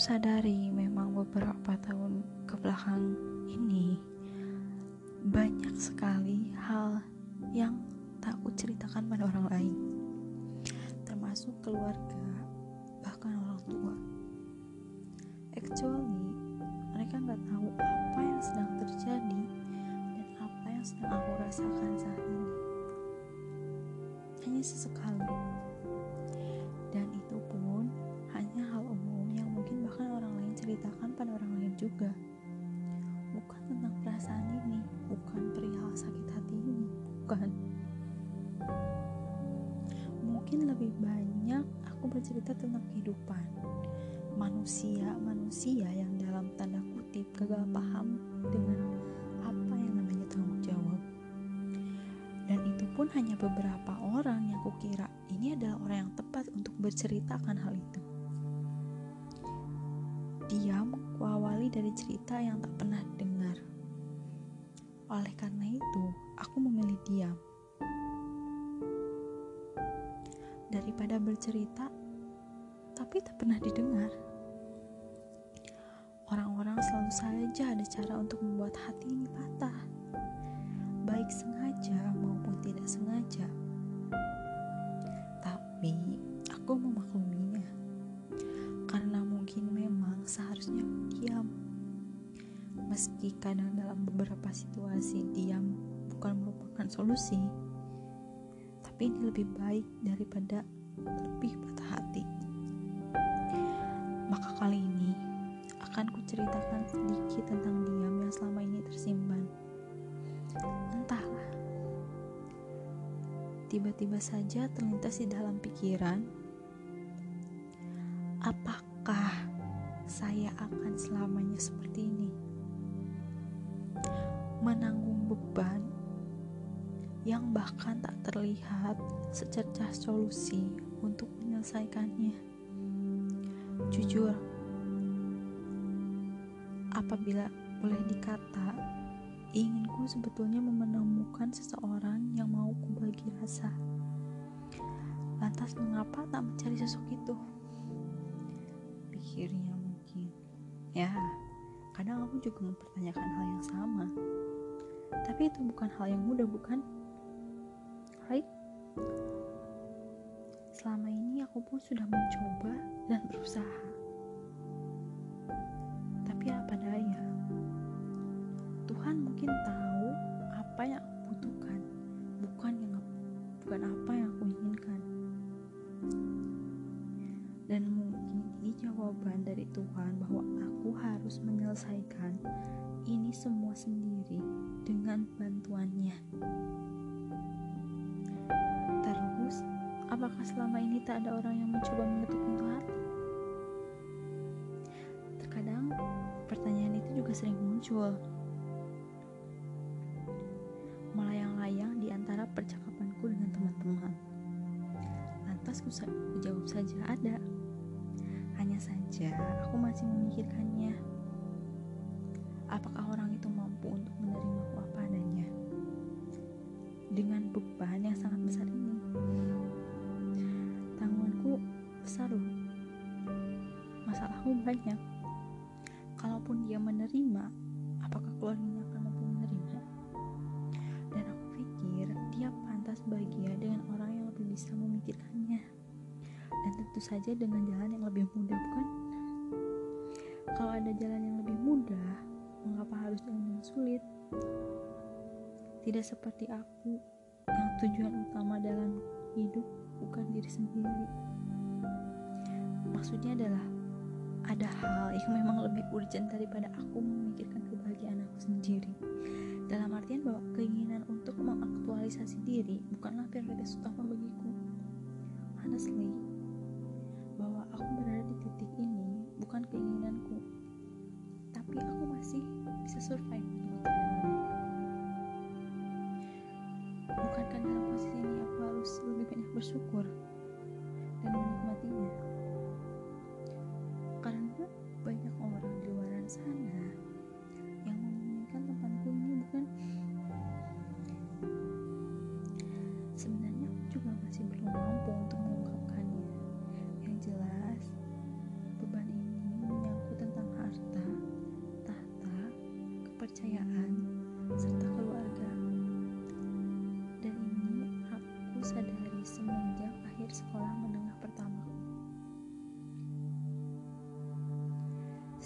sadari memang beberapa tahun ke belakang ini banyak sekali hal yang tak aku ceritakan pada orang lain. Termasuk keluarga bahkan orang tua. Actually mereka nggak tahu apa yang sedang terjadi dan apa yang sedang aku rasakan saat ini. Hanya sesekali juga. Bukan tentang perasaan ini bukan perihal sakit hati ini bukan. Mungkin lebih banyak aku bercerita tentang kehidupan manusia-manusia yang dalam tanda kutip gagal paham dengan apa yang namanya tanggung jawab. Dan itu pun hanya beberapa orang yang kukira ini adalah orang yang tepat untuk berceritakan hal itu. Diam kuawali dari cerita yang tak pernah dengar. Oleh karena itu aku memilih diam. Daripada bercerita tapi tak pernah didengar. Orang-orang selalu saja ada cara untuk membuat hati ini patah, baik sengaja maupun tidak sengaja. Kadang dalam beberapa situasi diam bukan merupakan solusi, tapi ini lebih baik daripada lebih patah hati. Maka kali ini akan kuceritakan sedikit tentang diam yang selama ini tersimpan. Entahlah, tiba-tiba saja terlintas di dalam pikiran, apakah saya akan selamanya seperti ini? Bahkan tak terlihat secercah solusi untuk menyelesaikannya. Jujur, apabila boleh dikata, inginku sebetulnya menemukan seseorang yang mau kubagi rasa. Lantas mengapa tak mencari sosok itu? Pikirnya mungkin. Ya, kadang aku juga mempertanyakan hal yang sama. Tapi itu bukan hal yang mudah, bukan? Right? Selama ini aku pun sudah mencoba dan berusaha. Tapi apa daya? Tuhan mungkin tahu apa yang aku butuhkan bukan yang bukan apa yang aku inginkan. Dan mungkin ini jawaban dari Tuhan bahwa aku harus menyelesaikan ini semua sendiri dengan bantuannya apakah selama ini tak ada orang yang mencoba menutup pintu hati terkadang pertanyaan itu juga sering muncul. Melayang-layang di antara percakapanku dengan teman-teman. Lantas ku jawab saja ada. Hanya saja aku masih memikirkannya. Apakah orang itu mampu untuk menerimaku apa adanya? Dengan beban yang sangat besar ini. Loh. Masalahku banyak kalaupun dia menerima, apakah keluarganya akan mampu menerima? Dan aku pikir dia pantas bahagia dengan orang yang lebih bisa memikirkannya. Dan tentu saja dengan jalan yang lebih mudah, bukan? Kalau ada jalan yang lebih mudah, mengapa harus jalan yang sulit? Tidak seperti aku yang tujuan utama dalam hidup bukan diri sendiri. Maksudnya adalah ada hal yang memang lebih urgent daripada aku memikirkan kebahagiaan aku sendiri. Dalam artian bahwa keinginan untuk mengaktualisasi diri bukanlah prioritas utama bagiku. Honestly, bahwa aku berada di titik ini bukan keinginanku, tapi aku masih bisa survive Bukankah dalam posisi ini aku harus lebih banyak bersyukur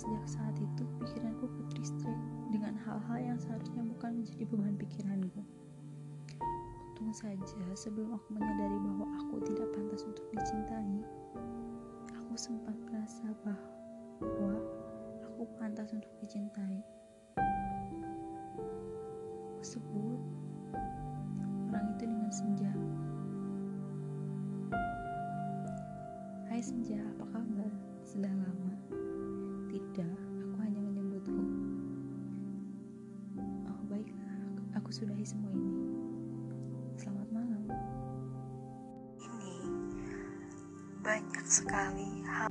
sejak saat itu pikiranku ketristrek dengan hal-hal yang seharusnya bukan menjadi beban pikiranku. Untung saja sebelum aku menyadari bahwa aku tidak pantas untuk dicintai, aku sempat merasa bahwa aku pantas untuk dicintai. Sebut orang itu dengan senja. Hai senja, apa kabar? Sudah lama. Tidak, aku hanya menyebutku. Oh baiklah, aku sudahi semua ini. Selamat malam. Ini banyak sekali hal